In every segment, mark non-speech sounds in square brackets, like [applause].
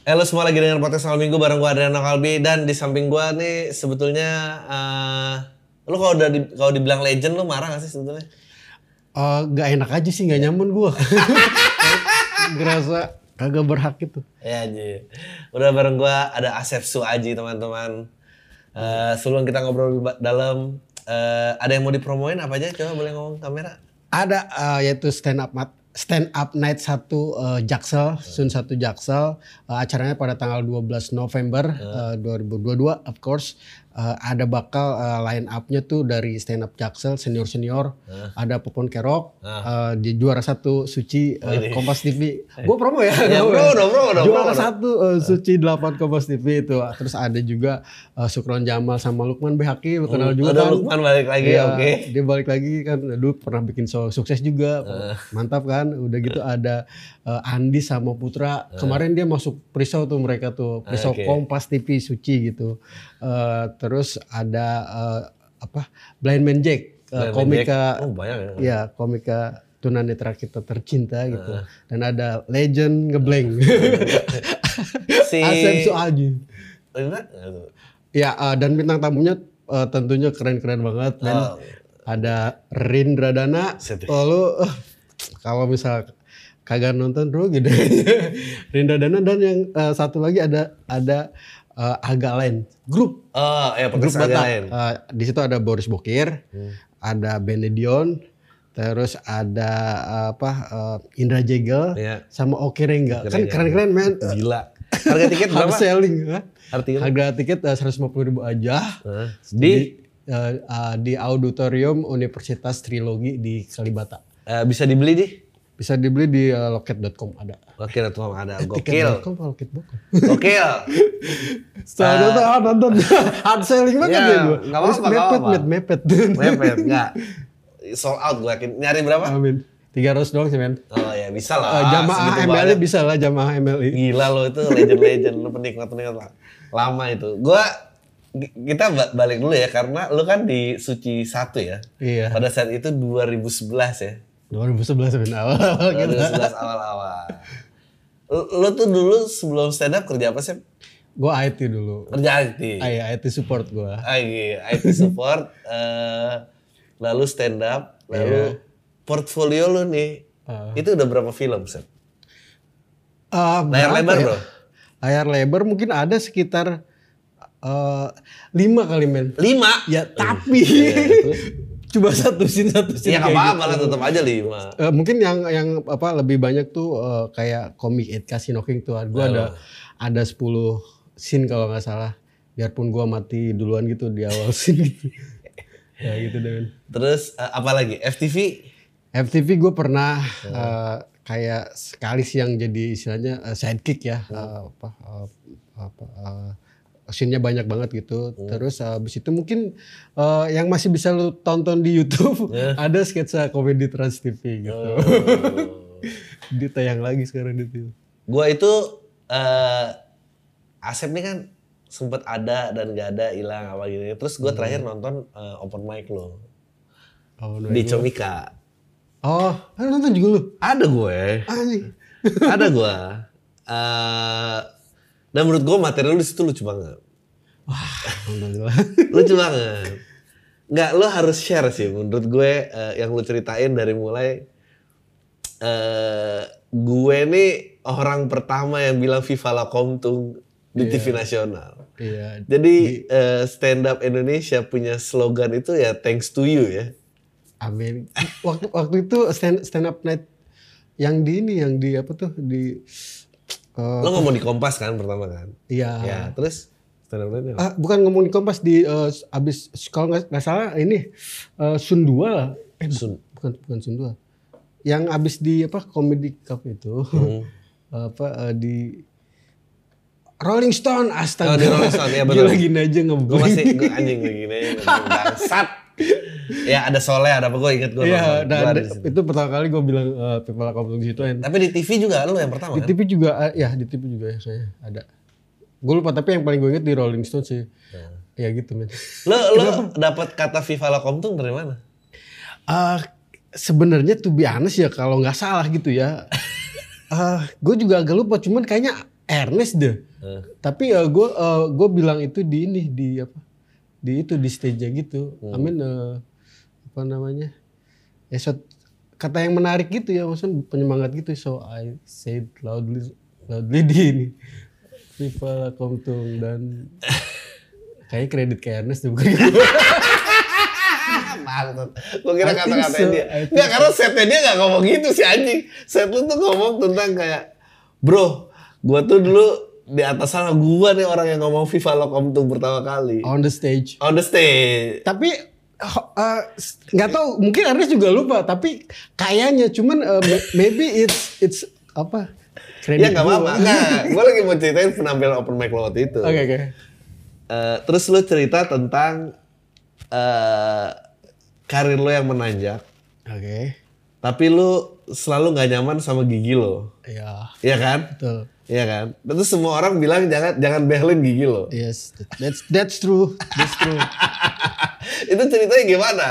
Halo semua lagi dengan podcast Al Minggu bareng gue Adriano Kalbi dan di samping gue nih sebetulnya uh, lu kalau udah di, kalau dibilang legend lu marah gak sih sebetulnya? Uh, gak enak aja sih gak nyaman gue. [laughs] Ngerasa kagak berhak itu. Ya aja. Udah bareng gue ada Asep Suaji teman-teman. Uh, sebelum kita ngobrol lebih dalam, uh, ada yang mau dipromoin apa aja? Coba boleh ngomong kamera. Ada uh, yaitu stand up mat Stand Up Night 1 uh, Jaksel, Sun 1 Jaksel. Uh, acaranya pada tanggal 12 November uh, 2022 of course. Uh, ada bakal uh, line up-nya tuh dari stand up Jaksel senior-senior. Uh. Ada Popon Kerok, uh. uh, di juara satu Suci uh, Kompas TV. [laughs] Gue promo ya. ya bro, bro, bro, bro, juara satu uh, Suci 8 Kompas TV itu. Terus ada juga uh, Sukron Jamal sama Lukman Behaki, kenal juga ada kan. Lukman balik lagi, ya, oke. Okay. Dia balik lagi kan dulu pernah bikin show sukses juga. Uh. Mantap kan? Udah gitu ada uh, Andi sama Putra. Uh. Kemarin dia masuk Prisau tuh mereka tuh. Prisau okay. Kompas TV Suci gitu. Uh, terus ada uh, apa Blind Man Jack uh, komika Oh, banyak ya. ya komika tunanetra kita tercinta gitu. Uh. dan ada legend ngeblank. [laughs] Si Asep Soaji ya uh, dan bintang tamunya uh, tentunya keren-keren banget. Dan oh. ada Rindra Dana. Lalu uh, kalau misal kagak nonton bro gitu [laughs] Rindra Dana dan yang uh, satu lagi ada ada uh, agak lain grup. Oh ya grup Batak. Uh, di situ ada Boris Bokir hmm. ada Benedion terus ada uh, apa uh, Indra Jegel yeah. sama Oke Rengga. Kan keren-keren men. Gila. [laughs] Harga tiket berapa? selling ha? harga tiket? Seratus lima puluh ribu aja. Uh, di? uh, uh, di auditorium Universitas Trilogi di Kalibata. Uh, bisa dibeli di bisa dibeli di uh, loket.com ada. Loket.com ada. Gokil. Tiket.com apa loket.com? Gokil. [laughs] Setelah nonton, ah, nonton. [laughs] Hard selling banget ya, gue. Gak apa-apa, mepet, mepet, mepet. Mepet, enggak. [laughs] Sold out gue yakin. Nyari berapa? Amin. 300 doang sih men. Oh ya bisa lah. Uh, jamaah MLI bisa lah jamaah MLI. Gila lo itu legend-legend. lo penikmat-penikmat lama itu. Gue kita balik dulu ya karena lu kan di Suci satu ya. Iya. Pada saat itu 2011 ya. 2011 awal-awal kita. 2011 awal-awal. Lo tuh dulu sebelum stand up kerja apa sih? Gue IT dulu. Kerja IT? Iya, IT support gue. Ah, iya, IT support. uh, [laughs] lalu stand up. Lalu yeah. portfolio lo nih. Uh. Itu udah berapa film, Seth? Uh, layar lebar ya? bro? Layar lebar mungkin ada sekitar uh, lima kali men. Lima? Ya tapi. Uh, [laughs] coba satu scene satu scene. Ya nggak apa-apa gitu. lah tetap aja lima. Uh, mungkin yang yang apa lebih banyak tuh uh, kayak komik Ed Casino King tuh. Gue ada ada 10 scene kalau nggak salah. Biarpun gue mati duluan gitu di awal [laughs] scene gitu. ya gitu deh. Terus uh, apa lagi? FTV? FTV gue pernah hmm. uh, kayak sekali sih yang jadi istilahnya uh, sidekick ya. Hmm. Uh, apa uh, apa uh, scene-nya banyak banget gitu. Hmm. Terus habis itu mungkin uh, yang masih bisa lu tonton di YouTube yeah. [laughs] ada sketsa komedi Trans TV gitu. Oh. [laughs] Ditayang lagi sekarang di TV. Gua itu uh, Asep nih kan sempet ada dan gak ada hilang apa gitu. Terus gue hmm. terakhir nonton uh, open mic lo. Oh, di Comika. Oh, ada nonton juga lu? Ada gue. ada gue. [laughs] Uh, dan menurut gue materi lu di situ lucu banget. Wah, alhamdulillah. [laughs] lucu banget. Nggak, lo harus share sih menurut gue uh, yang lu ceritain dari mulai uh, gue nih orang pertama yang bilang Viva la Komtung di yeah. TV nasional. Yeah. Jadi uh, stand up Indonesia punya slogan itu ya thanks to you ya. Amin. Waktu waktu itu stand stand up night yang di ini yang di apa tuh di uh, lo ngomong di Kompas kan pertama kan? Iya. Ya, terus stand up ah, bukan ngomong di Kompas di uh, abis kalau nggak salah ini uh, Sun 2 lah. Eh Sun. bukan bukan Sun 2. Yang abis di apa Comedy Cup itu. Hmm. [laughs] apa uh, di Rolling Stone astaga. Oh, di Rolling Stone ya [laughs] betul. Gila gini aja ngeblank. Gue masih gue anjing gini aja [laughs] bangsat. Ya ada Soleh ada apa gue inget gue Iya, dan itu pertama kali gue bilang uh, are coming to situ. Tapi di TV juga lu yang pertama Di kan? TV juga, uh, ya di TV juga ya saya ada. Gue lupa tapi yang paling gue inget di Rolling Stone sih. Ya gitu men. Lo lo dapat kata Viva La Comptung dari mana? Uh, Sebenarnya tuh biasa ya kalau nggak salah gitu ya. [laughs] uh, gue juga agak lupa, cuman kayaknya Ernest deh. Uh. Tapi uh, gue uh, gue bilang itu di ini di apa? Di itu di stage gitu. Hmm. Amin uh, apa namanya? Ya so, kata yang menarik gitu ya, maksudnya penyemangat gitu. So I said loudly loudly di ini. Viva La Comptung dan [laughs] kayak kredit ke Ernest deh bukan [laughs] Maksud. Gue kira kata-kata so, dia. Enggak, karena setnya dia gak ngomong gitu sih anjing. Set lu tuh ngomong tentang kayak, bro, gue tuh dulu di atas sana gue nih orang yang ngomong Viva Locom tuh pertama kali. On the stage. On the stage. Tapi uh, nggak uh, tahu mungkin Ernest juga lupa tapi kayaknya cuman uh, maybe it's it's apa kredit ya nggak apa-apa nggak gue lagi mau ceritain penampilan open mic lo waktu itu oke okay, oke okay. uh, terus lu cerita tentang uh, karir lo yang menanjak. Oke. Okay. Tapi lu selalu nggak nyaman sama gigi lo. Iya. Iya kan? Betul. Iya kan? Tentu semua orang bilang jangan jangan behelin gigi lo. Yes, that's that's true. That's true. [laughs] itu ceritanya gimana?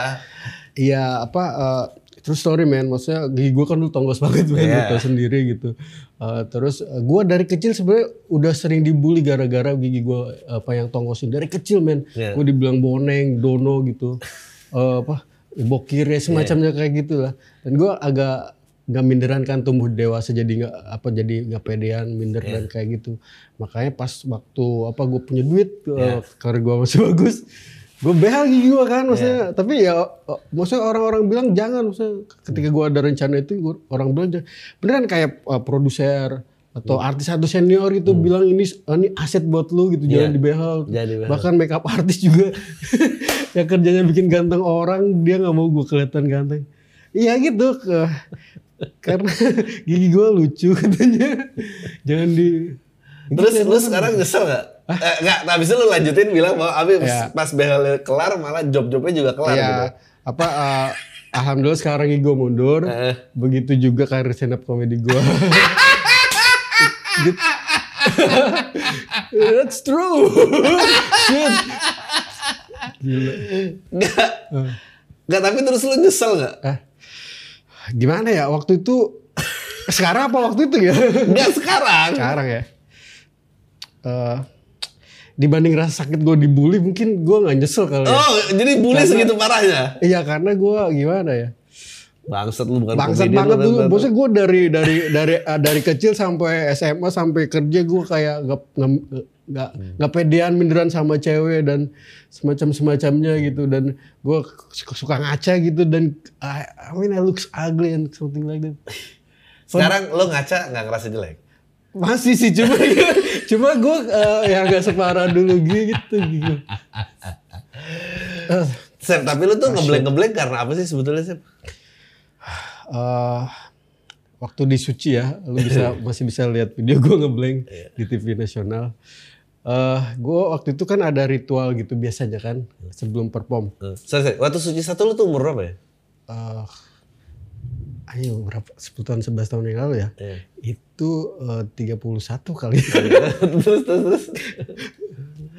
Iya, apa uh, true story man. Maksudnya gigi gue kan dulu tonggos banget man, yeah. gitu sendiri gitu. Uh, terus uh, gue dari kecil sebenarnya udah sering dibully gara-gara gigi gue apa yang tonggosin dari kecil man. Yeah. Gue dibilang boneng, dono gitu. uh, apa bokir ya semacamnya yeah. kayak gitulah dan gue agak nggak minderan kan tumbuh dewasa jadi nggak apa jadi nggak pedean minder yeah. dan kayak gitu makanya pas waktu apa gue punya duit yeah. uh, karena gue masih [laughs] bagus gue behel gigi gue kan maksudnya yeah. tapi ya maksudnya orang-orang bilang jangan maksudnya ketika gue ada rencana itu gua, orang bilang jangan beneran kayak uh, produser atau hmm. artis satu senior itu hmm. bilang ini ini aset buat lu gitu yeah. jangan dibehel. Bahkan makeup artis juga [laughs] yang kerjanya bikin ganteng orang dia nggak mau gue kelihatan ganteng. Iya gitu ke karena [laughs] gigi gue lucu katanya. jangan di Terus lu sekarang nyesel gak? Eh, gak, nah abis itu lu lanjutin bilang bahwa abis ya. pas behel kelar malah job-jobnya juga kelar ya. gitu. Apa uh, Alhamdulillah sekarang gue mundur. Eh. Begitu juga karir stand up comedy gue. [laughs] gitu. That's true. [laughs] Shit. Gila. Gak. Gak tapi terus lu nyesel gak? Eh, gimana ya waktu itu sekarang apa waktu itu ya? Gak sekarang. Sekarang ya. Uh, dibanding rasa sakit gue dibully mungkin gue nggak nyesel kali ya. Oh jadi bully karena, segitu parahnya? Iya karena gue gimana ya? Bangsat lu bukan Bangsat banget dulu. Bosnya gue dari dari dari uh, dari kecil sampai SMA sampai kerja gue kayak gak nggak hmm. nggak pedean minderan sama cewek dan semacam semacamnya gitu dan gue suka ngaca gitu dan I, I mean I looks ugly and something like that. [laughs] Sekarang lo ngaca nggak ngerasa jelek? Masih sih cuma [laughs] cuma gue uh, ya gak separah dulu gitu gitu. Uh, Sep, tapi lo tuh ngebleng ngebleng karena apa sih sebetulnya Sep? uh, waktu di Suci ya, lu bisa [laughs] masih bisa lihat video gue ngeblank yeah. di TV nasional. Uh, gue waktu itu kan ada ritual gitu biasanya kan sebelum perform. Uh, sorry, sorry. Waktu Suci satu lu tuh umur berapa ya? Uh, ayo berapa 10 tahun 11 tahun yang lalu ya. Yeah. Itu uh, 31 kali. [laughs] terus terus terus.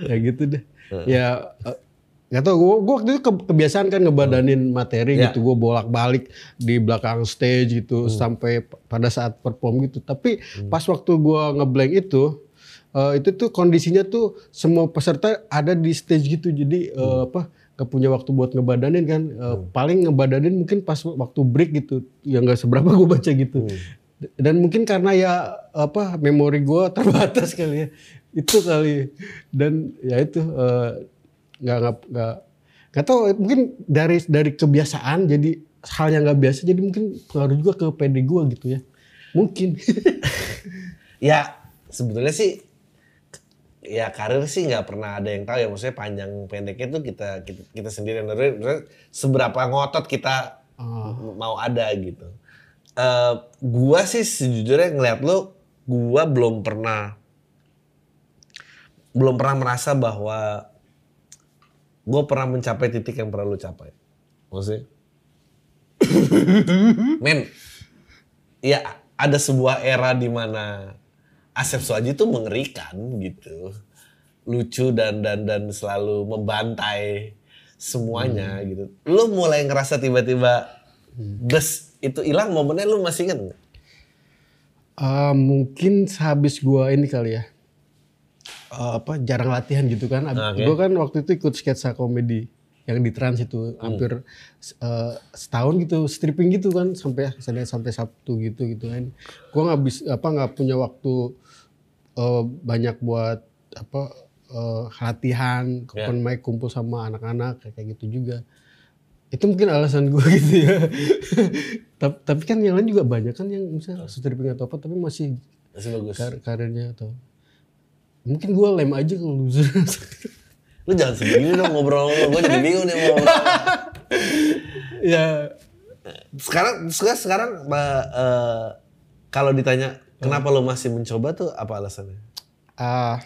Kayak gitu deh. Uh. Ya uh, Gak tau, gue, gue waktu itu ke, kebiasaan kan ngebadanin materi yeah. gitu. Gue bolak-balik di belakang stage gitu hmm. sampai pada saat perform gitu. Tapi hmm. pas waktu gue ngeblank itu, uh, itu tuh kondisinya tuh semua peserta ada di stage gitu. Jadi uh, hmm. apa gak punya waktu buat ngebadanin kan. Uh, hmm. Paling ngebadanin mungkin pas waktu break gitu. Yang gak seberapa gue baca gitu. Hmm. Dan mungkin karena ya apa memori gue [laughs] terbatas kali ya. Itu kali. Dan ya itu... Uh, nggak nggak nggak nggak tahu mungkin dari dari kebiasaan jadi hal yang nggak biasa jadi mungkin pengaruh juga ke PD gue gitu ya mungkin [laughs] ya sebetulnya sih ya karir sih nggak pernah ada yang tahu ya maksudnya panjang pendeknya tuh kita kita, kita sendiri yang seberapa ngotot kita oh. mau ada gitu uh, gua sih sejujurnya ngeliat lo gua belum pernah belum pernah merasa bahwa gue pernah mencapai titik yang pernah lu capai. Maksudnya? [coughs] Men, ya ada sebuah era di mana Asep Suaji itu mengerikan gitu. Lucu dan dan dan selalu membantai semuanya hmm. gitu. Lu mulai ngerasa tiba-tiba des itu hilang momennya lu masih inget gak? Uh, mungkin sehabis gua ini kali ya. Uh, apa jarang latihan gitu kan. Okay. Gua kan waktu itu ikut sketsa komedi yang di trans itu hmm. hampir uh, setahun gitu stripping gitu kan sampai Senin sampai Sabtu gitu gitu kan. Gua nggak bisa apa nggak punya waktu uh, banyak buat apa uh, latihan, yeah. open mic kumpul sama anak-anak kayak gitu juga. Itu mungkin alasan gue [laughs] gitu ya. tapi, tapi kan yang lain juga banyak kan yang misalnya stripping atau apa tapi masih masih bagus kar karirnya atau mungkin gue lem aja kalau loser. [laughs] Lu jangan segini dong ngobrol gue jadi bingung nih mau. ya sekarang sekarang sekarang uh, kalau ditanya kenapa lo masih mencoba tuh apa alasannya? Ah, uh,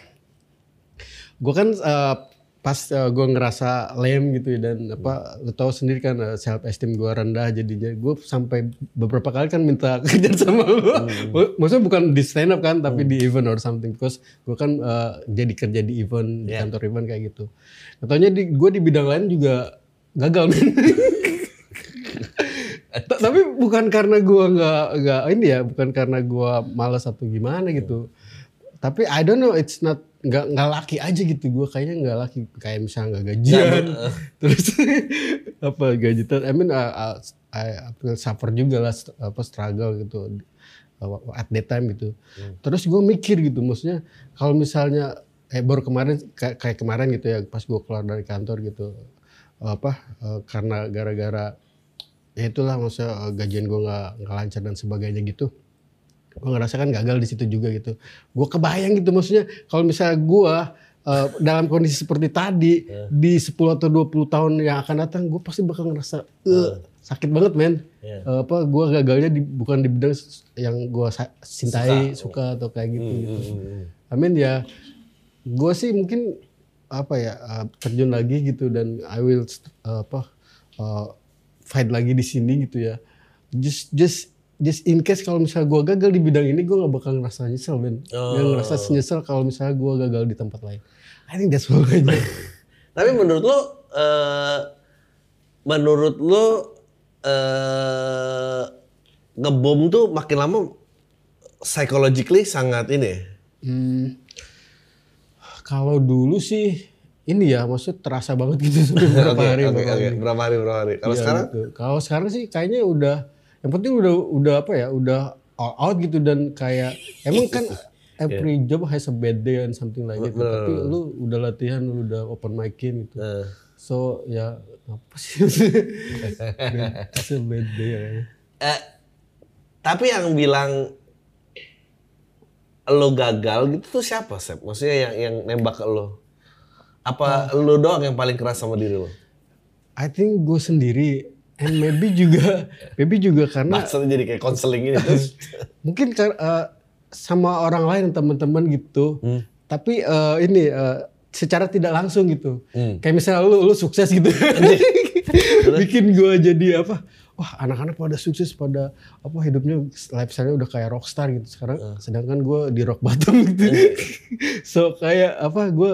gue kan uh, pas uh, gue ngerasa lem gitu ya dan apa lo tau sendiri kan uh, self esteem gue rendah jadinya. Gue sampai beberapa kali kan minta [laughs] kerja sama lo hmm. maksudnya bukan di stand up kan tapi hmm. di event or something. Because gue kan uh, jadi kerja di event yeah. di kantor event kayak gitu. Katanya di gue di bidang lain juga gagal men. [laughs] Tapi bukan karena gue nggak nggak ini ya bukan karena gue malas atau gimana gitu. Tapi I don't know it's not nggak nggak laki aja gitu. Gue kayaknya nggak laki. Kayak misalnya nggak gajian. Uh. terus [laughs] apa gaji ter I mean uh, I, I suffer juga lah apa struggle gitu. Uh, at that time gitu. Hmm. terus gue mikir gitu. Maksudnya kalau misalnya eh baru kemarin kayak, kayak kemarin gitu ya pas gue keluar dari kantor gitu. Apa uh, karena gara-gara ya itulah maksudnya uh, gajian gue nggak nggak lancar dan sebagainya gitu gue ngerasa kan gagal di situ juga gitu. Gue kebayang gitu maksudnya kalau misalnya gue uh, dalam kondisi seperti tadi yeah. di 10 atau 20 tahun yang akan datang gue pasti bakal ngerasa uh, sakit banget men. Yeah. uh, apa gue gagalnya di, bukan di bidang yang gue cintai suka, suka atau kayak gitu mm, gitu. mm, I mean ya. Gue sih mungkin apa ya uh, terjun lagi gitu dan I will uh, apa uh, fight lagi di sini gitu ya. Just just just in case kalau misalnya gue gagal di bidang ini gue gak bakal ngerasa nyesel men oh. gak ngerasa nyesel kalau misalnya gue gagal di tempat lain I think that's all [laughs] aja tapi menurut lo uh, menurut lo uh, ngebom tuh makin lama psychologically sangat ini hmm, kalau dulu sih ini ya maksud terasa banget gitu [laughs] berapa okay, hari, okay, berapa, okay. hari. berapa hari berapa hari kalau ya, sekarang gitu. kalau sekarang sih kayaknya udah yang penting udah udah apa ya udah all out gitu dan kayak emang kan [laughs] every yeah. job has a bad day and something like that gitu. tapi lu udah latihan lu udah open micin gitu uh. so ya apa sih [laughs] it's a bad day ya. Uh, tapi yang bilang lo gagal gitu tuh siapa Sep? Maksudnya yang yang nembak ke lo? Apa uh, lo doang yang paling keras sama diri lo? I think gue sendiri and maybe juga maybe juga karena maksudnya jadi kayak konseling ini [laughs] mungkin uh, sama orang lain teman-teman gitu. Hmm. tapi uh, ini uh, secara tidak langsung gitu. Hmm. kayak misalnya lu lu sukses gitu. [laughs] Bikin gue jadi apa wah anak-anak pada sukses pada apa hidupnya lifestyle udah kayak rockstar gitu sekarang. Uh. sedangkan gue di rock bottom gitu. [laughs] So kayak apa gue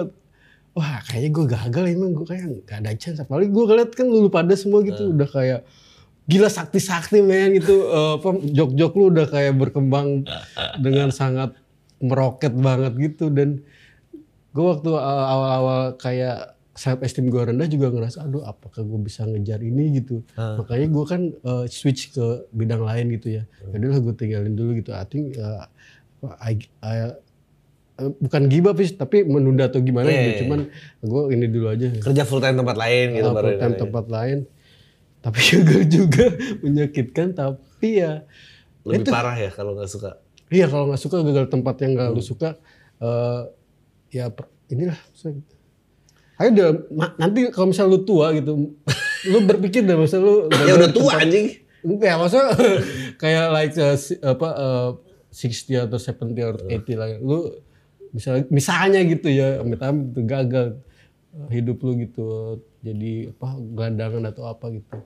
wah kayaknya gue gagal emang gue kayak gak ada chance. Apalagi gue ngeliat kan lu pada semua gitu uh. udah kayak gila sakti-sakti men gitu. Uh, apa jok-jok lu udah kayak berkembang [laughs] dengan sangat meroket banget gitu. Dan gue waktu awal-awal kayak self esteem gue rendah juga ngerasa aduh apakah gue bisa ngejar ini? gitu. Uh. makanya gue kan uh, switch ke bidang lain gitu ya. Uh. jadi lah gue tinggalin dulu gitu. I think uh, I, I, Eh, bukan gibah sih tapi menunda atau gimana yeah, gitu. yeah. Iya. cuman gue ini dulu aja. Kerja full time tempat lain gitu uh, full time tempat lain. Tapi [laughs] juga juga menyakitkan tapi ya lebih itu, parah ya kalau nggak suka. Iya kalau nggak suka gagal tempat yang nggak hmm. lu suka uh, ya inilah ayo udah nanti kalau misal lu tua gitu lu berpikir deh masa lu [laughs] ya udah tua tempat, anjing. Ya maksudnya [laughs] kayak like uh, apa uh, 60 atau 70 atau 80 lah. Lu misalnya misalnya gitu ya amit-amit gagal eh, hidup lu gitu jadi apa gelandangan atau apa gitu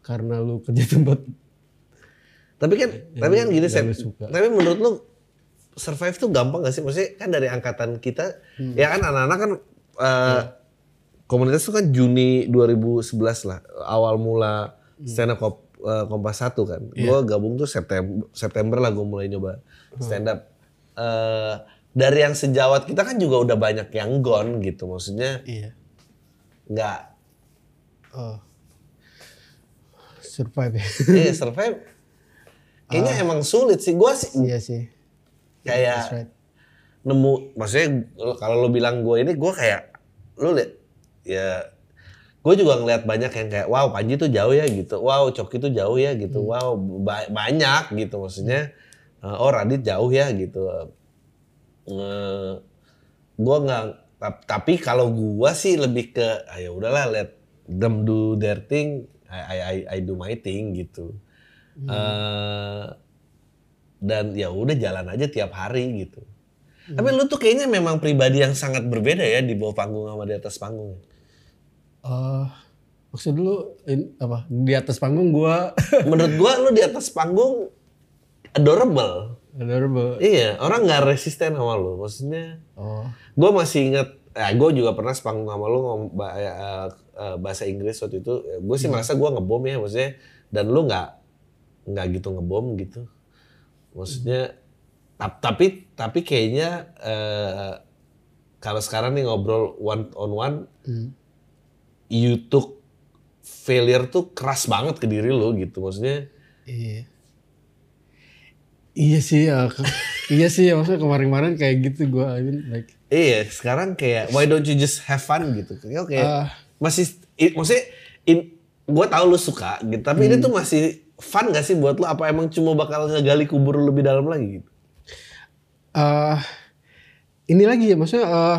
karena lu kerja tempat tapi kan ya, tapi kan gini saya tapi menurut lu survive tuh gampang gak sih maksudnya kan dari angkatan kita hmm. ya kan anak-anak kan uh, hmm. komunitas itu kan Juni 2011 lah awal mula hmm. stand up uh, Kompas satu kan. Yeah. Gue gabung tuh September September lah gue mulai nyoba stand up. Uh, dari yang sejawat kita kan juga udah banyak yang gone gitu maksudnya. Iya. Nggak. Oh. Survive ya. Iya [laughs] survive. Kayaknya uh, emang sulit sih. Gue sih. Iya sih. Kayak right. nemu, maksudnya kalau lo bilang gue ini, gue kayak lo liat ya gue juga ngeliat banyak yang kayak wow Panji tuh jauh ya gitu wow Coki tuh jauh ya gitu hmm. wow ba banyak gitu maksudnya uh, oh Radit jauh ya gitu uh, gue nggak tapi kalau gue sih lebih ke ayo ah, udahlah let them do their thing. I I I do my thing gitu. Hmm. uh, dan ya udah jalan aja tiap hari gitu. Hmm. tapi lu tuh kayaknya memang pribadi yang sangat berbeda ya di bawah panggung sama di atas panggung Uh, maksud dulu in, apa di atas panggung gua? Menurut gua lu di atas panggung adorable adorable iya orang nggak resisten sama lu maksudnya oh. gua masih inget eh, gue juga pernah sepanggung sama lu ngom, uh, uh, bahasa Inggris waktu itu gue sih hmm. merasa gue ngebom ya maksudnya dan lu nggak nggak gitu ngebom gitu maksudnya hmm. tapi tapi kayaknya uh, kalau sekarang nih ngobrol one on one hmm YouTube failure tuh keras banget ke diri lo gitu maksudnya. Iya. Iya sih ya. iya sih ya maksudnya kemarin-kemarin kayak gitu gue I mean like Iya, sekarang kayak why don't you just have fun gitu. Kayak kayak uh, masih it, maksudnya in, gue tau lu suka gitu, tapi hmm. ini tuh masih fun gak sih buat lo apa emang cuma bakal ngegali kubur lebih dalam lagi gitu? Uh, ini lagi ya maksudnya uh,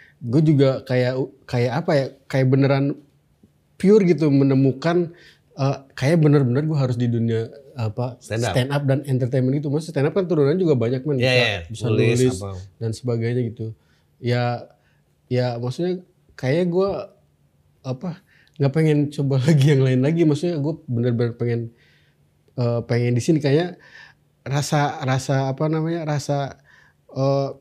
gue juga kayak kayak apa ya kayak beneran pure gitu menemukan uh, kayak bener-bener gue harus di dunia apa stand up, stand up dan entertainment gitu. Mas stand up kan turunan juga banyak man yeah, bisa, yeah. bisa nulis, nulis dan sebagainya gitu. Ya ya maksudnya kayak gue apa nggak pengen coba [laughs] lagi yang lain lagi. Maksudnya gue bener-bener pengen uh, pengen di sini. Kayak rasa rasa apa namanya rasa uh,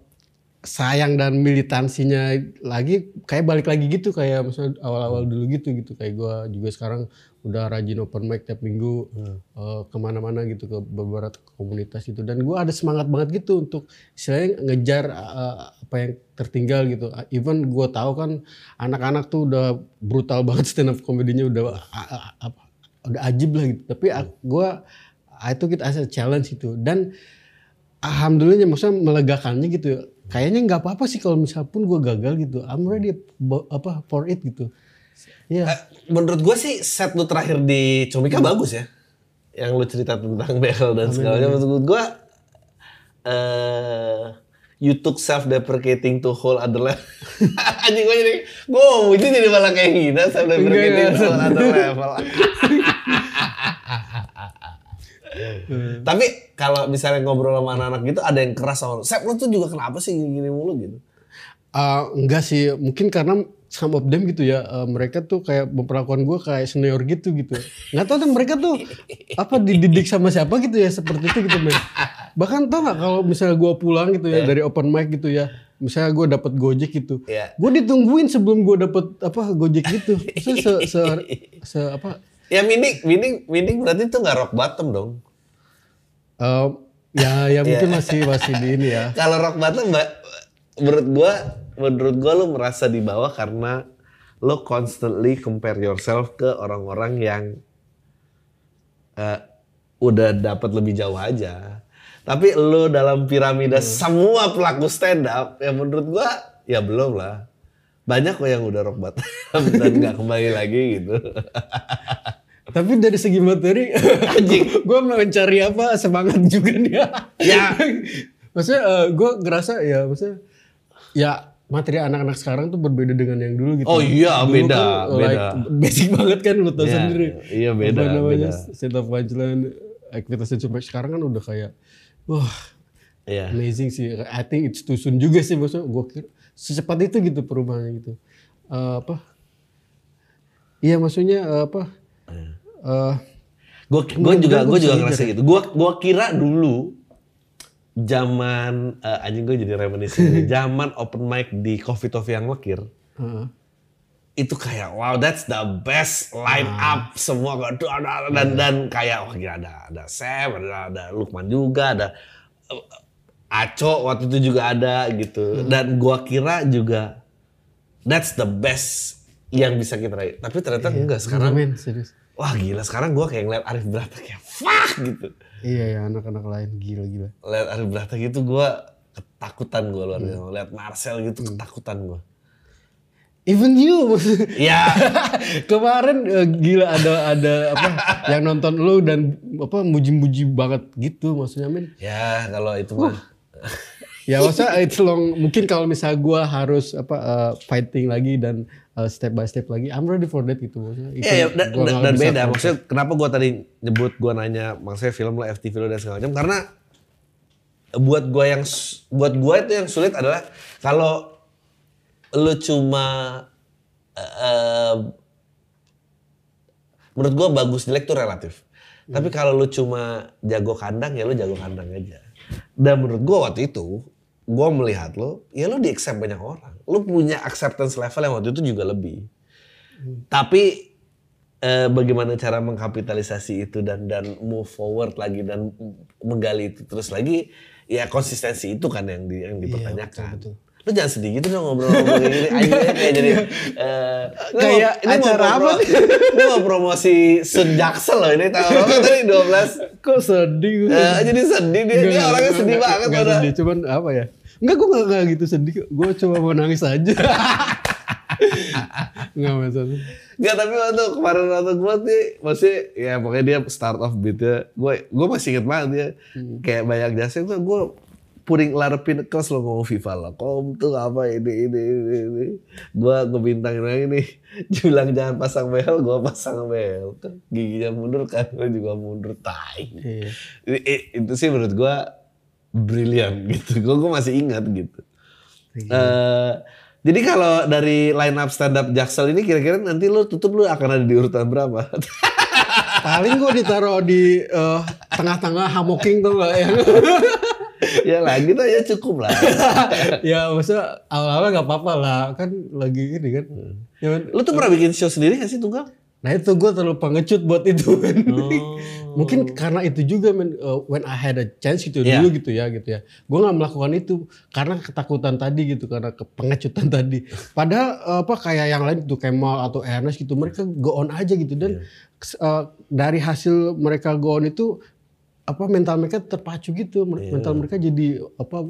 sayang dan militansinya lagi kayak balik lagi gitu kayak misalnya awal-awal dulu gitu gitu. Kayak gue juga sekarang udah rajin open mic tiap minggu hmm. uh, ke mana-mana gitu ke beberapa komunitas itu dan gue ada semangat banget gitu untuk istilahnya ngejar uh, apa yang tertinggal gitu. Even gue tahu kan anak-anak tuh udah brutal banget stand up komedinya udah uh, uh, udah ajib lah gitu. Tapi uh, gue itu kita as a challenge itu dan alhamdulillahnya maksudnya melegakannya gitu kayaknya nggak apa-apa sih kalau misal pun gue gagal gitu. I'm ready apa for it gitu. Yeah. uh, menurut gue sih set lu terakhir di Comika hmm. bagus ya. Yang lu cerita tentang [laughs] Bel dan segalanya. menurut gue uh, you took self deprecating to whole other level. [laughs] Anjing gue jadi gue itu jadi malah kayak gini self deprecating to whole other level [laughs] Hmm. Tapi kalau misalnya ngobrol sama anak-anak gitu ada yang keras sama lu. Sep lu tuh juga kenapa sih gini-gini mulu gitu? Uh, enggak sih, mungkin karena some of them gitu ya, uh, mereka tuh kayak memperlakukan gue kayak senior gitu gitu. Nggak tahu tuh mereka tuh apa dididik sama siapa gitu ya seperti itu gitu men. Bahkan tau nggak kalau misalnya gue pulang gitu ya yeah. dari open mic gitu ya, misalnya gue dapet gojek gitu, yeah. gue ditungguin sebelum gue dapet apa gojek gitu. Se, se, se, se apa Ya winning, winning, winning berarti itu nggak rock bottom dong. Uh, ya, [laughs] ya mungkin masih masih di ini ya. Kalau rock bottom, mbak, menurut gua, menurut gua lu merasa di bawah karena lo constantly compare yourself ke orang-orang yang uh, udah dapat lebih jauh aja. Tapi lo dalam piramida hmm. semua pelaku stand up, ya menurut gua ya belum lah. Banyak kok yang udah rock bottom [laughs] dan nggak kembali lagi gitu. [laughs] Tapi dari segi materi, [laughs] anjing, [laughs] gue mencari apa semangat juga nih. ya, [laughs] maksudnya uh, eh, gue ngerasa ya, maksudnya ya materi anak-anak sekarang tuh berbeda dengan yang dulu gitu. Oh iya, dulu beda, kan, beda. Like, basic banget kan lu tau yeah, sendiri. Iya beda, Apa namanya, beda. State of punchline, aktivitas sampai sekarang kan udah kayak, wah, yeah. amazing sih. I think it's too soon juga sih maksudnya. Gue kira secepat itu gitu perubahannya gitu. Uh, apa? Iya maksudnya uh, apa? Uh, gue gue juga gue juga ngerasa gitu. Gue gue kira dulu zaman uh, anjing gue jadi reminiscing [laughs] zaman open mic di Coffee Toffee yang lekir. Uh. Itu kayak wow that's the best line uh. up semua dan dan, dan kayak wah gila ada ada Sam, ada ada Lukman juga, ada uh, Aco waktu itu juga ada gitu. Uh. Dan gua kira juga that's the best yang bisa kita raih. Tapi ternyata yeah, enggak sekarang. Serius. Wah gila sekarang gua kayak ngeliat Arif Brata kayak fuck gitu Iya ya anak-anak lain gila-gila. Lihat Ari Brata gitu gue ketakutan gue luar biasa. Hmm. Lihat Marcel gitu hmm. ketakutan gue. Even you, [laughs] ya kemarin uh, gila ada ada apa [laughs] yang nonton lu dan apa muji-muji banget gitu maksudnya min. Ya kalau itu mah. ya masa it's long mungkin kalau misalnya gue harus apa uh, fighting lagi dan uh, step by step lagi. I'm ready for that gitu maksudnya. Itu yeah, yeah, dan, dan, dan beda. maksudnya kenapa gue tadi nyebut gue nanya maksudnya film lo FTV lo dan segala macam? Karena buat gue yang buat gue itu yang sulit adalah kalau lo cuma uh, menurut gue bagus jelek tuh relatif. Hmm. tapi kalau lo cuma jago kandang ya lo jago kandang aja. Dan menurut gue waktu itu gue melihat lo, ya lo di accept banyak orang. Lo punya acceptance level yang waktu itu juga lebih. Hmm. Tapi eh, bagaimana cara mengkapitalisasi itu dan dan move forward lagi dan menggali itu terus lagi, ya konsistensi itu kan yang di, yang iya, dipertanyakan. Iya, betul, betul. Lu jangan sedih gitu dong ngobrol-ngobrol gini. Aja kayak jadi uh, kayak ini acara mau apa nih? Ini mau promosi sejaksel loh ini tahun berapa tadi 12. Kok sedih? Uh, jadi sedih dia, dia orangnya sedih banget. Gak sedih, cuman apa ya? Enggak, gue gak, gak gitu sedih. Gue cuma mau nangis aja. [laughs] Enggak masalah. Enggak, tapi waktu kemarin waktu gue sih, masih ya pokoknya dia start off beatnya. Gue gue masih inget banget dia. Hmm. Kayak banyak jasa itu gue a lot of pinnacles lo ngomong FIFA lah. Kom tuh apa ini, ini, ini, ini. Gue gue bintangin lagi nih. [laughs] Bilang jangan pasang behel, gue pasang behel. Kan giginya mundur kan, gue juga mundur. Tai. Iya. Itu sih menurut gue brilian [laughs] gitu. Gue gue masih ingat gitu. Uh, jadi kalau dari line up stand up Jaksel ini kira-kira nanti lu tutup lu akan ada di urutan berapa? [laughs] Paling gue ditaruh di uh, tengah-tengah hamoking tuh gak ya? [laughs] ya lah gitu ya cukup lah. ya maksudnya awal-awal gak apa-apa lah kan lagi ini kan. Hmm. Ya, lu tuh pernah bikin show sendiri gak sih tunggal? Nah itu gue terlalu pengecut buat itu. Oh. [laughs] Mungkin karena itu juga men, uh, when I had a chance gitu yeah. dulu gitu ya gitu ya. Gue nggak melakukan itu karena ketakutan tadi gitu karena pengecutan [laughs] tadi. Padahal uh, apa kayak yang lain itu Kemal atau Ernest gitu mereka go on aja gitu dan yeah. uh, dari hasil mereka go on itu apa mental mereka terpacu gitu. Yeah. Mental mereka jadi apa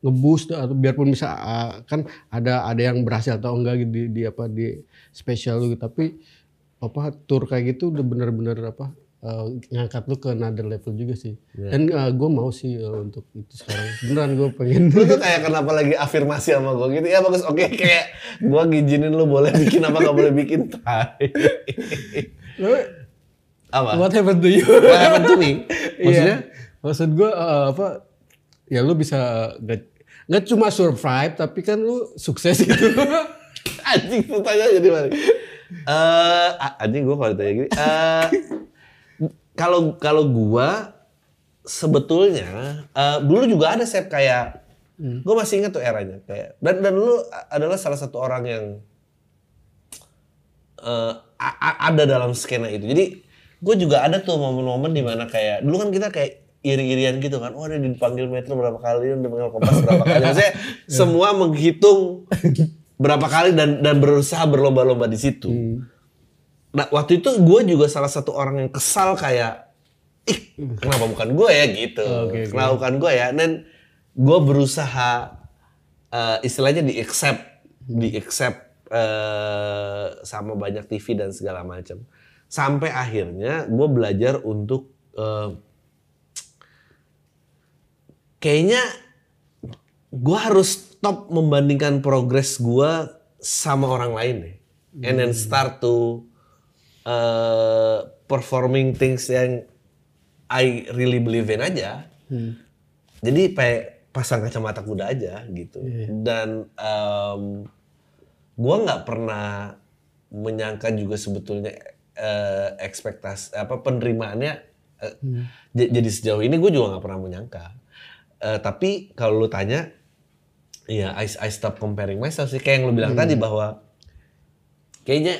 ngeboost atau biarpun bisa uh, kan ada ada yang berhasil atau enggak gitu di, di apa di spesial gitu tapi apa tour kayak gitu udah bener-bener apa uh, ngangkat lu ke another level juga sih. Yeah. Dan uh, gue mau sih uh, untuk itu sekarang. Beneran gue pengen. lu tuh kayak kenapa lagi afirmasi sama gue gitu. Ya bagus oke okay, kayak gue ngizinin lu boleh bikin apa gak boleh bikin. apa? What happened to you? What happened to me? Maksudnya? Yeah. Maksud gue uh, apa? Ya lu bisa gak, gak cuma survive tapi kan lu sukses gitu. [laughs] Anjing tanya jadi mana? Eh, uh, anjing gue kalau ditanya gini. Uh, kalau kalau gua sebetulnya uh, dulu juga ada sep kayak hmm. gue masih ingat tuh eranya kayak dan dan lu adalah salah satu orang yang uh, ada dalam skena itu. Jadi gue juga ada tuh momen-momen di mana kayak dulu kan kita kayak iri-irian gitu kan. Oh, ada dipanggil Metro berapa kali, udah dipanggil Kompas berapa kali. [laughs] Maksudnya semua menghitung berapa kali dan dan berusaha berlomba-lomba di situ. Hmm. Nah waktu itu gue juga salah satu orang yang kesal kayak ih kenapa bukan gue ya gitu okay, kenapa okay. bukan gue ya dan gue berusaha uh, istilahnya di accept di accept uh, sama banyak TV dan segala macam sampai akhirnya gue belajar untuk uh, kayaknya gue harus stop membandingkan progres gue sama orang lain deh and then start to uh, performing things yang I really believe in aja. Hmm. Jadi kayak pasang kacamata kuda aja gitu. Yeah. Dan um, gue nggak pernah menyangka juga sebetulnya uh, ekspektasi apa penerimaannya uh, hmm. jadi sejauh ini gue juga nggak pernah menyangka. Uh, tapi kalau lu tanya, ya I, I stop comparing myself sih kayak yang lu bilang hmm. tadi bahwa kayaknya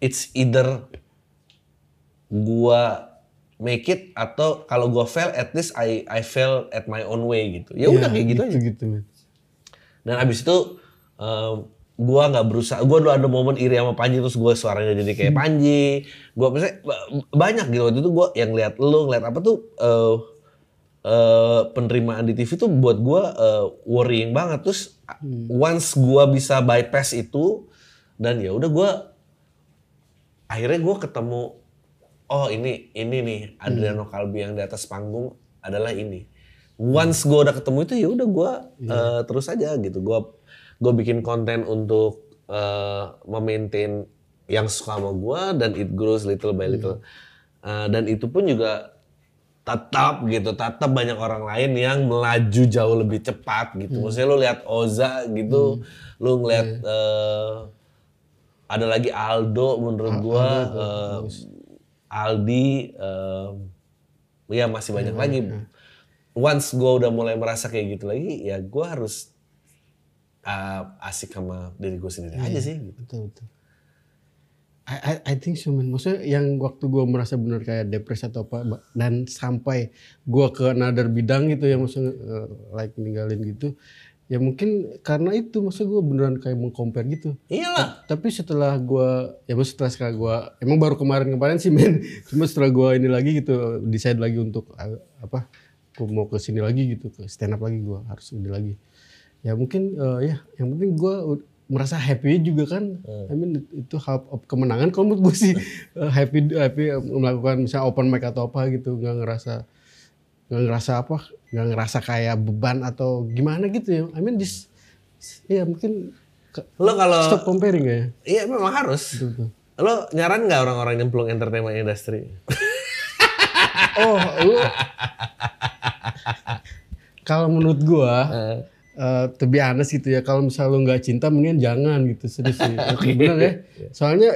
it's either gua make it atau kalau gua fail at least I I fail at my own way gitu. Ya udah yeah, kayak gitu, gitu aja. Gitu. Dan abis itu um, gua nggak berusaha gua dulu ada momen iri sama Panji terus gua suaranya jadi kayak hmm. Panji. Gua misalnya banyak gitu waktu itu gua yang lihat lu ngeliat apa tuh uh, uh, penerimaan di TV tuh buat gua uh, worrying banget terus hmm. once gua bisa bypass itu dan ya udah gua akhirnya gua ketemu oh ini ini nih Adriano hmm. Kalbi yang di atas panggung adalah ini. Once gue udah ketemu itu ya udah gue yeah. uh, terus aja gitu. Gue gue bikin konten untuk uh, memaintain yang suka sama gue dan it grows little by little. Hmm. Uh, dan itu pun juga tetap gitu, tetap banyak orang lain yang melaju jauh lebih cepat gitu. Hmm. Maksudnya lu lihat Oza gitu, hmm. lu ngeliat yeah. Iya. uh, ada lagi Aldo menurut Al gua uh, Aldi, um, ya masih banyak hmm, lagi. Hmm. Once gue udah mulai merasa kayak gitu lagi, ya gue harus uh, asik sama diri gue sendiri yeah, aja sih. Gitu. Betul betul. I, I, I think so man. Maksudnya yang waktu gue merasa benar kayak depresi atau apa dan sampai gue ke another bidang gitu ya maksudnya uh, like ninggalin gitu ya mungkin karena itu maksud gue beneran kayak mengcompare gitu. Iyalah. Tapi setelah gue ya maksud setelah setelah gue emang baru kemarin kemarin sih [laughs] men. Cuma setelah gue ini lagi gitu decide lagi untuk apa gue mau ke sini lagi gitu ke stand up lagi gue harus ini lagi. Ya mungkin uh, ya yang penting gue merasa happy juga kan hmm. I mean itu hal kemenangan kalau menurut gue sih uh, [laughs] happy happy melakukan misalnya open mic atau apa gitu nggak ngerasa nggak ngerasa apa nggak ngerasa kayak beban atau gimana gitu ya I mean just ya mungkin lo kalau stop comparing ya iya memang harus betul, betul. lo nyaran nggak orang-orang nyemplung entertainment industry oh lo [laughs] kalau menurut gua uh. Uh, to be honest gitu ya kalau misalnya lo nggak cinta mendingan jangan gitu serius sih. [laughs] Okay. bener ya? Soalnya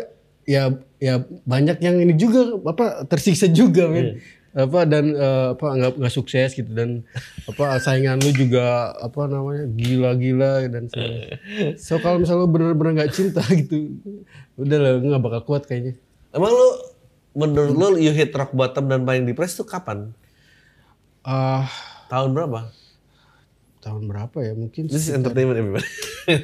ya ya banyak yang ini juga apa tersiksa juga men. Yeah apa dan uh, apa nggak nggak sukses gitu dan apa saingan lu juga apa namanya gila-gila dan so, so kalau misalnya lu bener-bener nggak cinta [laughs] gitu udah lah nggak bakal kuat kayaknya. Emang lu menurut lu you hit rock bottom dan paling depressed tuh kapan? Uh, tahun berapa tahun berapa ya mungkin this is entertainment everybody [laughs]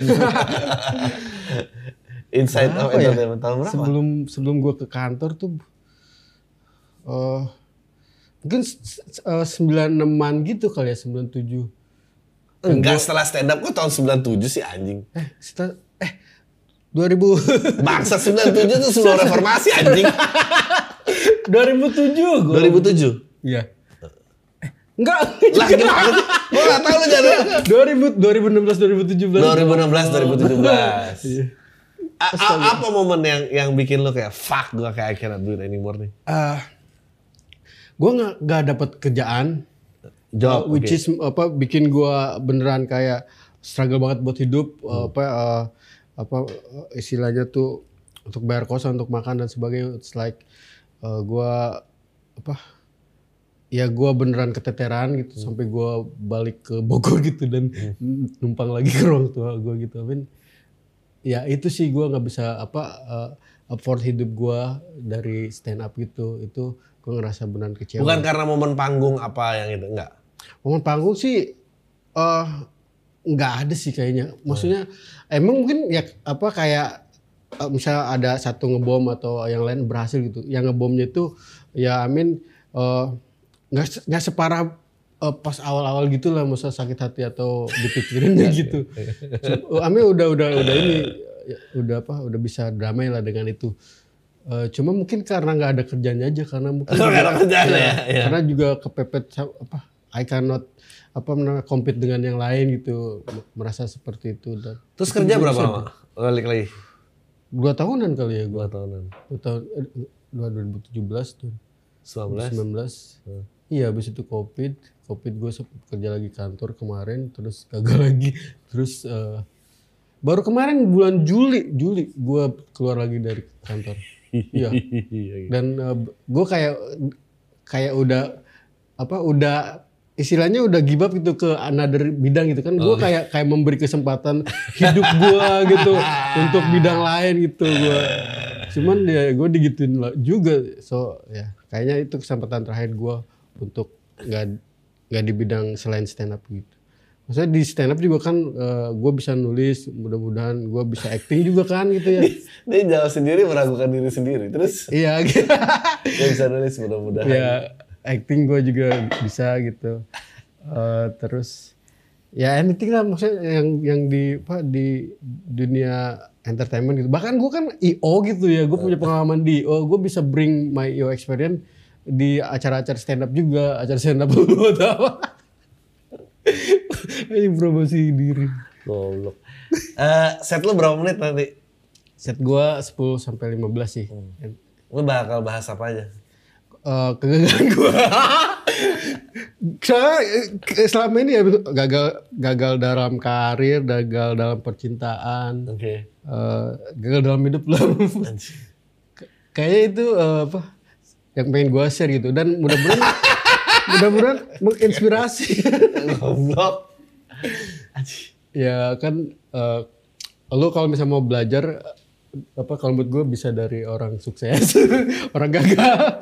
inside of ya? entertainment tahun berapa sebelum sebelum gua ke kantor tuh uh, mungkin uh, 96-an gitu kali ya 97. Enggak setelah stand up kok tahun 97 sih anjing. Eh, setelah eh 2000. Bangsa 97 itu sebelum reformasi anjing. 2007 gue. 2007. Iya. Eh, enggak. Lah gimana Gue gak tau lu jadi. 2000 2016 2017. 2016 2017. Iya. A, apa momen yang yang bikin lo kayak fuck gue kayak I cannot do it anymore nih? Uh, gue nggak nggak dapat kerjaan job uh, which okay. is apa bikin gue beneran kayak struggle banget buat hidup hmm. apa uh, apa istilahnya tuh untuk bayar kosan untuk makan dan sebagainya it's like uh, gue apa ya gue beneran keteteran gitu hmm. sampai gue balik ke Bogor gitu dan hmm. numpang lagi ke ruang tua gue gitu I mean, ya itu sih gue nggak bisa apa uh, afford hidup gue dari stand up gitu itu gue ngerasa benar kecewa. Bukan karena momen panggung apa yang itu, enggak? Momen panggung sih uh, nggak ada sih kayaknya. Maksudnya hmm. emang mungkin ya apa kayak uh, misalnya ada satu ngebom atau yang lain berhasil gitu. Yang ngebomnya itu ya Amin uh, nggak nggak separah uh, pas awal-awal gitu lah masa sakit hati atau dipikirinnya [laughs] gitu. [laughs] So, Ame udah udah udah ini ya, udah apa udah bisa damai lah dengan itu. Uh, cuma mungkin karena nggak ada kerjanya aja karena mungkin oh, juga, kerjaan ya, ya, karena juga kepepet apa I cannot apa compete dengan yang lain gitu. Merasa seperti itu dan terus kerja berapa lama? Balik lagi. Dua tahunan kali ya gua. Dua tahunan. Dua tahun eh, dua ribu tujuh belas tuh. Sembilan belas? Hmm. Iya habis itu covid covid gue kerja lagi kantor kemarin terus gagal [laughs] lagi terus uh, baru kemarin bulan Juli Juli gue keluar lagi dari kantor iya. [laughs] Dan uh, eh, gue kayak kayak udah apa udah istilahnya udah give up gitu ke another bidang gitu kan gue oh. kayak kayak memberi kesempatan hidup gue [laughs] gitu untuk bidang lain gitu gue cuman ya gue digituin juga so ya kayaknya itu kesempatan terakhir gue untuk nggak nggak di bidang selain stand up gitu Maksudnya di stand up juga kan uh, eh, gue bisa nulis, mudah-mudahan gue bisa acting juga kan gitu ya. [laughs] Dia jauh sendiri meragukan diri sendiri, terus? Iya. Gitu. [laughs] Dia bisa nulis mudah-mudahan. Ya acting gue juga bisa gitu. Uh, terus ya anything lah maksudnya yang yang di apa di dunia entertainment gitu. Bahkan gue kan IO gitu ya, gue punya pengalaman di IO, gue bisa bring my IO experience di acara-acara stand up juga, acara stand up [laughs] apa. Ini promosi diri. Goblok. Uh, set lu berapa menit nanti? Set gua 10 sampai 15 sih. Hmm. Lu bakal bahas apa aja? Uh, kegagalan gua. Saya selama ini ya gagal gagal dalam karir, gagal dalam percintaan. Oke. Okay. Uh, gagal dalam hidup lah. Kayaknya itu uh, apa? Yang pengen gua share gitu dan mudah-mudahan [laughs] mudah-mudahan menginspirasi. Goblok. ya kan uh, lu kalau misalnya mau belajar apa kalau menurut gue bisa dari orang sukses, [laughs] orang gagal.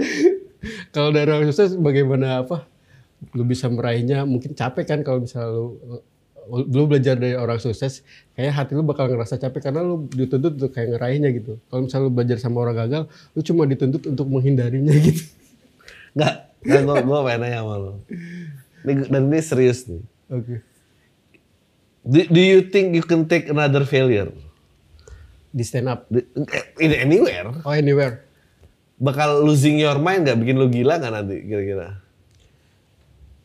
kalau dari orang sukses bagaimana apa? Lu bisa meraihnya mungkin capek kan kalau misalnya lu lu belajar dari orang sukses, kayak hati lu bakal ngerasa capek karena lu dituntut untuk kayak ngeraihnya gitu. Kalau misalnya lu belajar sama orang gagal, lu cuma dituntut untuk menghindarinya [laughs] gitu. Enggak, Nah, gue gue pengen nanya sama lo. Ini, dan ini serius nih. Oke. Okay. Do, do you think you can take another failure? Di stand up? In anywhere. Oh anywhere. Bakal losing your mind gak bikin lo gila gak nanti kira-kira?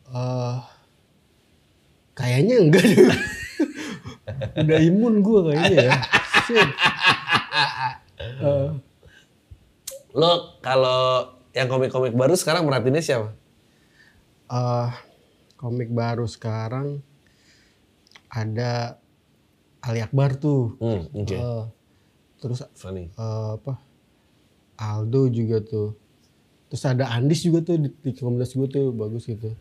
Uh, kayaknya enggak deh. Udah imun gue kayaknya ya. Uh. [laughs] Lo kalau yang komik-komik baru sekarang merhatiinnya siapa? Uh, komik baru sekarang ada Ali Akbar tuh. Hmm, okay. uh, terus Funny. Uh, apa? Aldo juga tuh. Terus ada Andis juga tuh di, di komunitas gue tuh bagus gitu.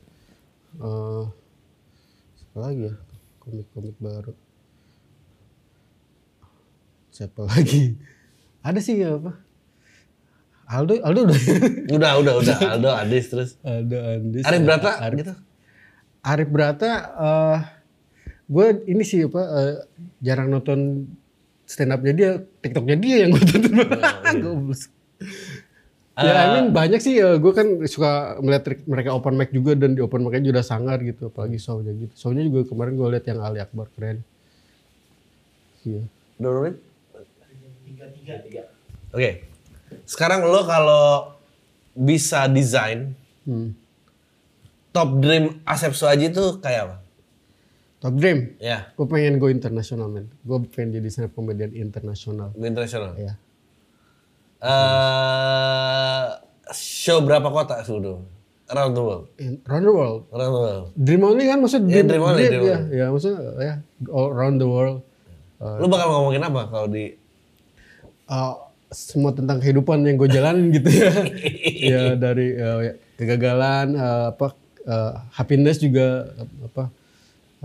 Uh, lagi ya komik-komik baru? Siapa lagi? Ada sih ya apa? Aldo, Aldo udah. udah, udah, udah. Aldo, Andis terus. Aldo, Andis. Arif Brata Arif, gitu. Arif Brata, uh, gue ini sih apa uh, jarang nonton stand upnya dia, TikToknya dia yang gue tonton. Oh, iya. [laughs] ya, uh, I mean, banyak sih. Uh, gue kan suka melihat mereka open mic juga dan di open mic-nya juga sangar gitu, apalagi show-nya gitu. Show-nya juga kemarin gue lihat yang Ali Akbar keren. Iya. Udah Tiga, tiga, tiga. Oke. Okay. Sekarang lo kalau bisa desain, hmm. top dream Asep Suaji itu kayak apa? Top dream? Ya. Gue pengen go internasional men. Gue pengen jadi stand komedian internasional. Internasional? Ya. Uh, show berapa kota sudah? Around the world. Around the world. Around the world. Dream only kan maksud dream, yeah, dream only. Dream, dream ya, only. ya, maksudnya ya all around the world. Uh, Lu bakal ngomongin apa kalau di uh, semua tentang kehidupan yang gue jalanin [laughs] gitu ya. [laughs] ya dari uh, kegagalan uh, apa uh, happiness juga apa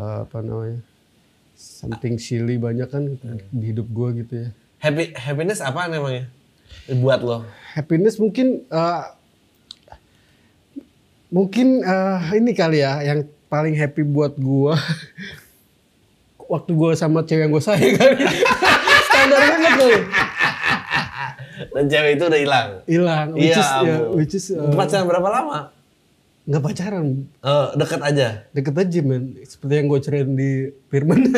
uh, apa namanya? something silly banyak kan di hidup gue gitu ya. Happy happiness apa namanya? Buat lo? Happiness mungkin uh, mungkin uh, ini kali ya yang paling happy buat gue [laughs] waktu gue sama cewek yang gue sayang kali. [laughs] Standar banget loh dan cewek itu udah hilang. Hilang. Iya. Yeah, which is, uh, Pacaran berapa lama? nggak pacaran. Uh, deket aja. Deket aja men. Seperti yang gue ceritain di Firman. [laughs]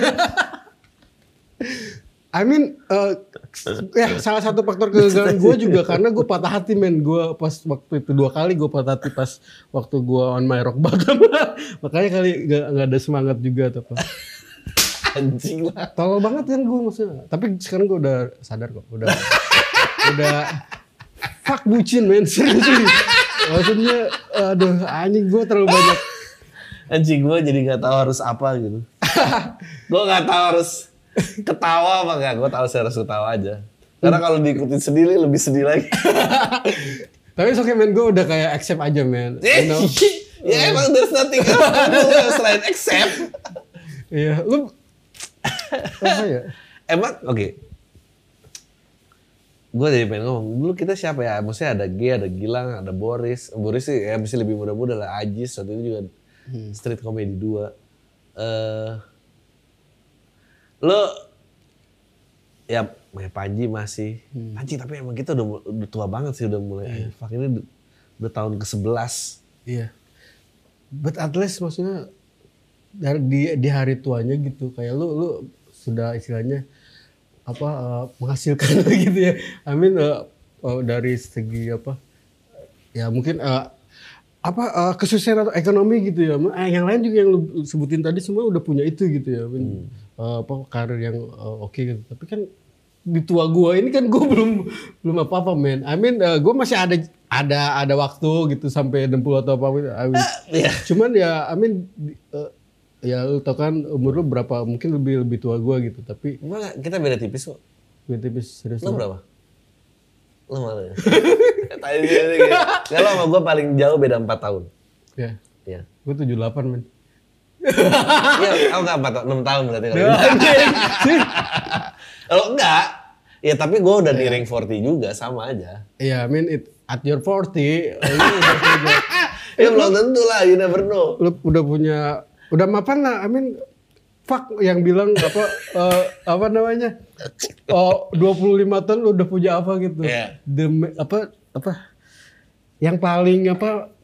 I mean, uh, ya salah satu faktor kegagalan gue juga karena gue patah hati men. Gue pas waktu itu dua kali gue patah hati pas waktu gue on my rock bottom. [laughs] Makanya kali gak, gak ada semangat juga atau apa. Anjing lah. Tolol banget kan gue maksudnya. Tapi sekarang gue udah sadar kok. Udah, udah fuck bucin men. [laughs] Serius. Maksudnya, aduh anjing gue terlalu banyak. Anjing gue jadi gak tahu harus apa gitu. [laughs] gue gak tahu harus ketawa apa enggak? Gue tahu saya harus ketawa aja. Karena kalau diikutin sendiri lebih sedih lagi. Tapi okay, men, gue udah kayak accept aja men. You know? [laughs] ya emang there's nothing else selain accept. Iya, lu apa ya? Emang oke. Okay. Gue jadi pengen ngomong, dulu kita siapa ya? Maksudnya ada G, ada Gilang, ada Boris. Boris sih ya masih lebih muda-muda lah. Ajis, satu itu juga hmm. street comedy dua. Eh, uh, lo ya kayak Panji masih. Hmm. Panji tapi emang kita udah, udah tua banget sih udah mulai yeah. fuck ini udah, udah tahun ke 11 iya. But at least maksudnya dari di, di hari tuanya gitu kayak lu lu sudah istilahnya apa uh, menghasilkan [laughs] gitu ya. I mean uh, uh, dari segi apa ya mungkin uh, apa uh, kesusahan atau ekonomi gitu ya. Eh, yang lain juga yang lu sebutin tadi semua udah punya itu gitu ya. I mean, hmm uh, apa karir yang uh, oke okay gitu. Tapi kan di tua gua ini kan gua [laughs] belum belum apa apa men. I mean uh, gua masih ada ada ada waktu gitu sampai 60 atau apa gitu. I mean, yeah. [laughs] Cuman ya I mean uh, ya lu tau kan umur lu berapa mungkin lebih lebih tua gua gitu tapi Enggak, kita beda tipis kok. Beda tipis serius. Lu berapa? Lu mana? [laughs] Tadi dia Kalau sama gua paling jauh beda 4 tahun. Ya. Iya. Gua 78 men. Iya, aku enggak 4 6 tahun berarti kalau. [laughs] Kalau enggak, ya tapi gue udah di iya. ring 40 juga sama aja. Iya, I mean it, at your 40, [laughs] ya belum tentu lah, you never know. Lu udah punya, udah mapan lah, I mean fuck yang bilang apa uh, [laughs] apa namanya oh 25 tahun lu udah punya apa gitu yeah. the apa apa yang paling apa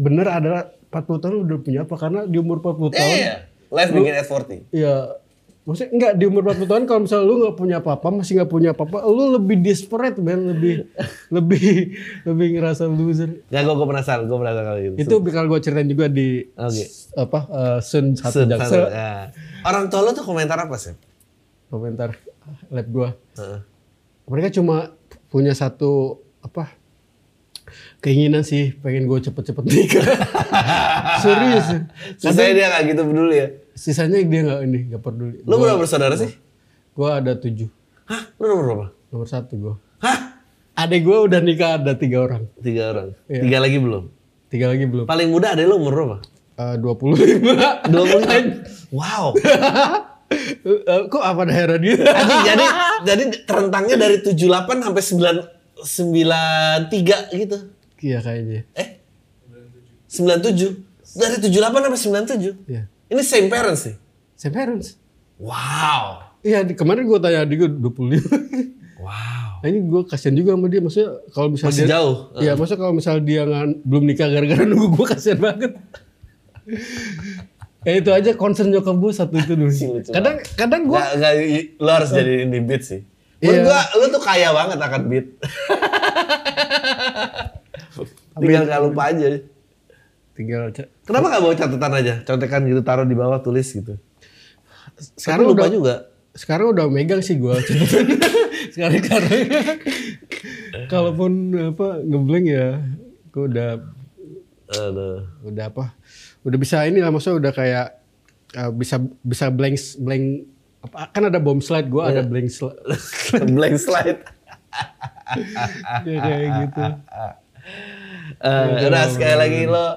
bener adalah 40 tahun udah punya apa? Karena di umur 40 tahun. Iya, yeah, life begin at 40. Iya. Maksudnya enggak di umur 40 tahun kalau misalnya lu nggak punya apa-apa, masih nggak punya apa-apa, lu lebih desperate man, lebih [laughs] lebih lebih ngerasa loser. Ya gue gue penasaran, gue penasaran kali itu. Itu bakal gue ceritain juga di okay. apa uh, Sun satu Jaksel. Ya. Orang tua lu tuh komentar apa sih? Komentar lab gua. Uh -uh. Mereka cuma punya satu apa keinginan sih pengen gue cepet-cepet nikah. [laughs] Serius. Sisanya dia gak gitu peduli ya? Sisanya dia gak ini gak peduli. Lu berapa bersaudara sih? Gue ada tujuh. Hah? Lu nomor berapa? Nomor satu gue. Hah? Adek gue udah nikah ada tiga orang. Tiga orang? Ya. Tiga lagi belum? Tiga lagi belum. Paling muda adek lu umur berapa? Eh, dua puluh lima. Dua puluh [laughs] Wow. Uh, kok apa heran gitu? jadi jadi [laughs] rentangnya dari 78 sampai 9 93 gitu. Iya kayaknya. Eh? 97. Dari 78 sampai 97. Iya. Ini same parents sih. Same parents. Wow. Iya, kemarin gue tanya dia 25. Wow. Nah, ini gue kasihan juga sama dia. Maksudnya kalau misalnya Masih dia, jauh. Iya, uh. maksudnya kalau misalnya dia nggak belum nikah gara-gara nunggu gue kasihan banget. [laughs] ya itu aja concern nyokap gue satu itu dulu. kadang kadang gue gak, gak, lo harus uh. jadi di beat sih. Menurut iya. gue, lu tuh kaya banget akan beat. [laughs] Tinggal gak lupa aja. Tinggal Kenapa gak bawa catatan aja? Contekan gitu taruh di bawah tulis gitu. Sekarang lupa udah, juga. Sekarang udah megang sih gua [laughs] sekarang karena kalaupun apa ngeblank ya gua udah Aduh. udah apa? Udah bisa ini lah maksudnya udah kayak uh, bisa bisa blank blank apa kan ada bomb slide gua yeah. ada [laughs] blank slide. blank [laughs] slide. ya kayak gitu. Uh, udah sekali lagi lo uh,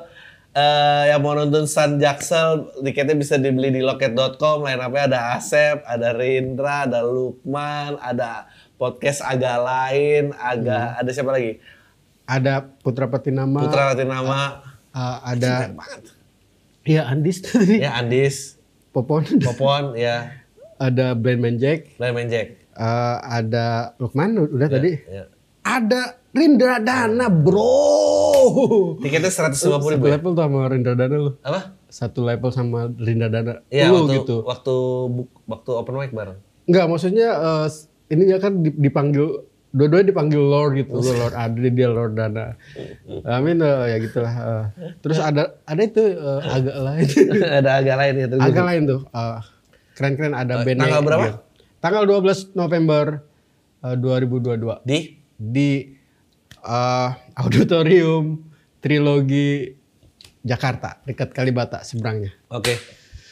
yang mau nonton Sun Jaksel tiketnya bisa dibeli di loket.com lain apa ada Asep ada Rindra ada Lukman ada podcast agak lain agak hmm. ada siapa lagi? Ada Putra Patinama. Putra Patinama. Uh, ada Iya Andis tadi. Ya Andis. Popon. Popon [laughs] ya. Ada Blind Jack Blind Jack uh, ada Lukman udah ya, tadi. ya. ada Rindra Dana bro Tiketnya seratus lima puluh Satu ribu. ya? level tuh sama Rinda Dana lu. Apa? Satu level sama Rinda Dana. Iya lu waktu gitu. waktu buk- waktu open mic bareng. Enggak, maksudnya eh, ini ya kan dip- dipanggil dua-duanya dipanggil Lord gitu, Lord Adri dia Lord Dana. Amin eh, ya gitulah. eh. Terus ada ada itu eh, agak lain. [laughs] Ada agak lain ya tuh. agak lain tuh. eh, keren-keren ada band tanggal berapa? Tanggal 12 November eh, 2022 Di di eh, auditorium Trilogi Jakarta dekat Kalibata seberangnya. Oke.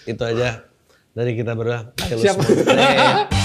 Itu aja dari kita berdua. Siap. [laughs]